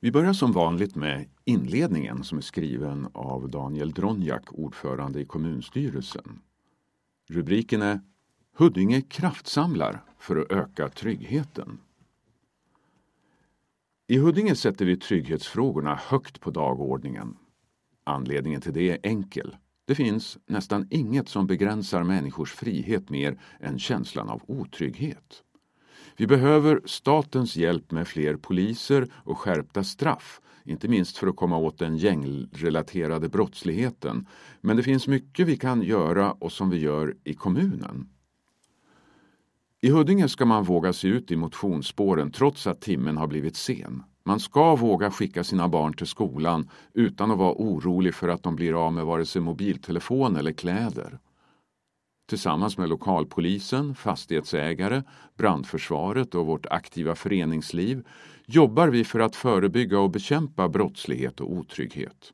Vi börjar som vanligt med inledningen som är skriven av Daniel Dronjak, ordförande i kommunstyrelsen. Rubriken är Huddinge kraftsamlar för att öka tryggheten. I Huddinge sätter vi trygghetsfrågorna högt på dagordningen. Anledningen till det är enkel. Det finns nästan inget som begränsar människors frihet mer än känslan av otrygghet. Vi behöver statens hjälp med fler poliser och skärpta straff, inte minst för att komma åt den gängrelaterade brottsligheten. Men det finns mycket vi kan göra och som vi gör i kommunen. I Huddinge ska man våga se ut i motionsspåren trots att timmen har blivit sen. Man ska våga skicka sina barn till skolan utan att vara orolig för att de blir av med vare sig mobiltelefon eller kläder. Tillsammans med lokalpolisen, fastighetsägare, brandförsvaret och vårt aktiva föreningsliv jobbar vi för att förebygga och bekämpa brottslighet och otrygghet.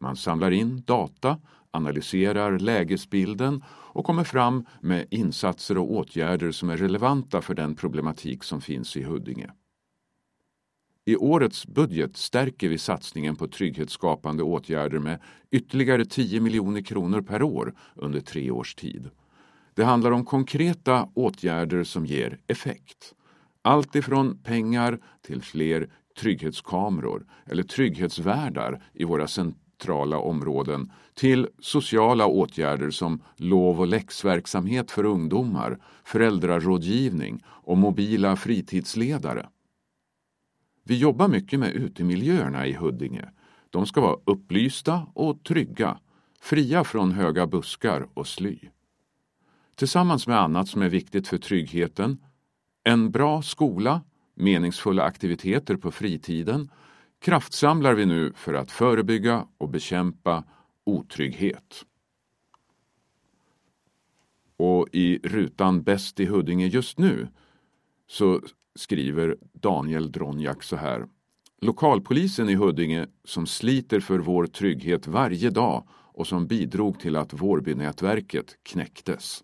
Man samlar in data, analyserar lägesbilden och kommer fram med insatser och åtgärder som är relevanta för den problematik som finns i Huddinge. I årets budget stärker vi satsningen på trygghetsskapande åtgärder med ytterligare 10 miljoner kronor per år under tre års tid. Det handlar om konkreta åtgärder som ger effekt. Allt ifrån pengar till fler trygghetskameror eller trygghetsvärdar i våra centrala områden till sociala åtgärder som lov och läxverksamhet för ungdomar, föräldrarådgivning och mobila fritidsledare. Vi jobbar mycket med utemiljöerna i Huddinge. De ska vara upplysta och trygga, fria från höga buskar och sly. Tillsammans med annat som är viktigt för tryggheten, en bra skola, meningsfulla aktiviteter på fritiden, kraftsamlar vi nu för att förebygga och bekämpa otrygghet. Och i rutan Bäst i Huddinge just nu så skriver Daniel Dronjak så här. Lokalpolisen i Huddinge som sliter för vår trygghet varje dag och som bidrog till att Vårbynätverket knäcktes.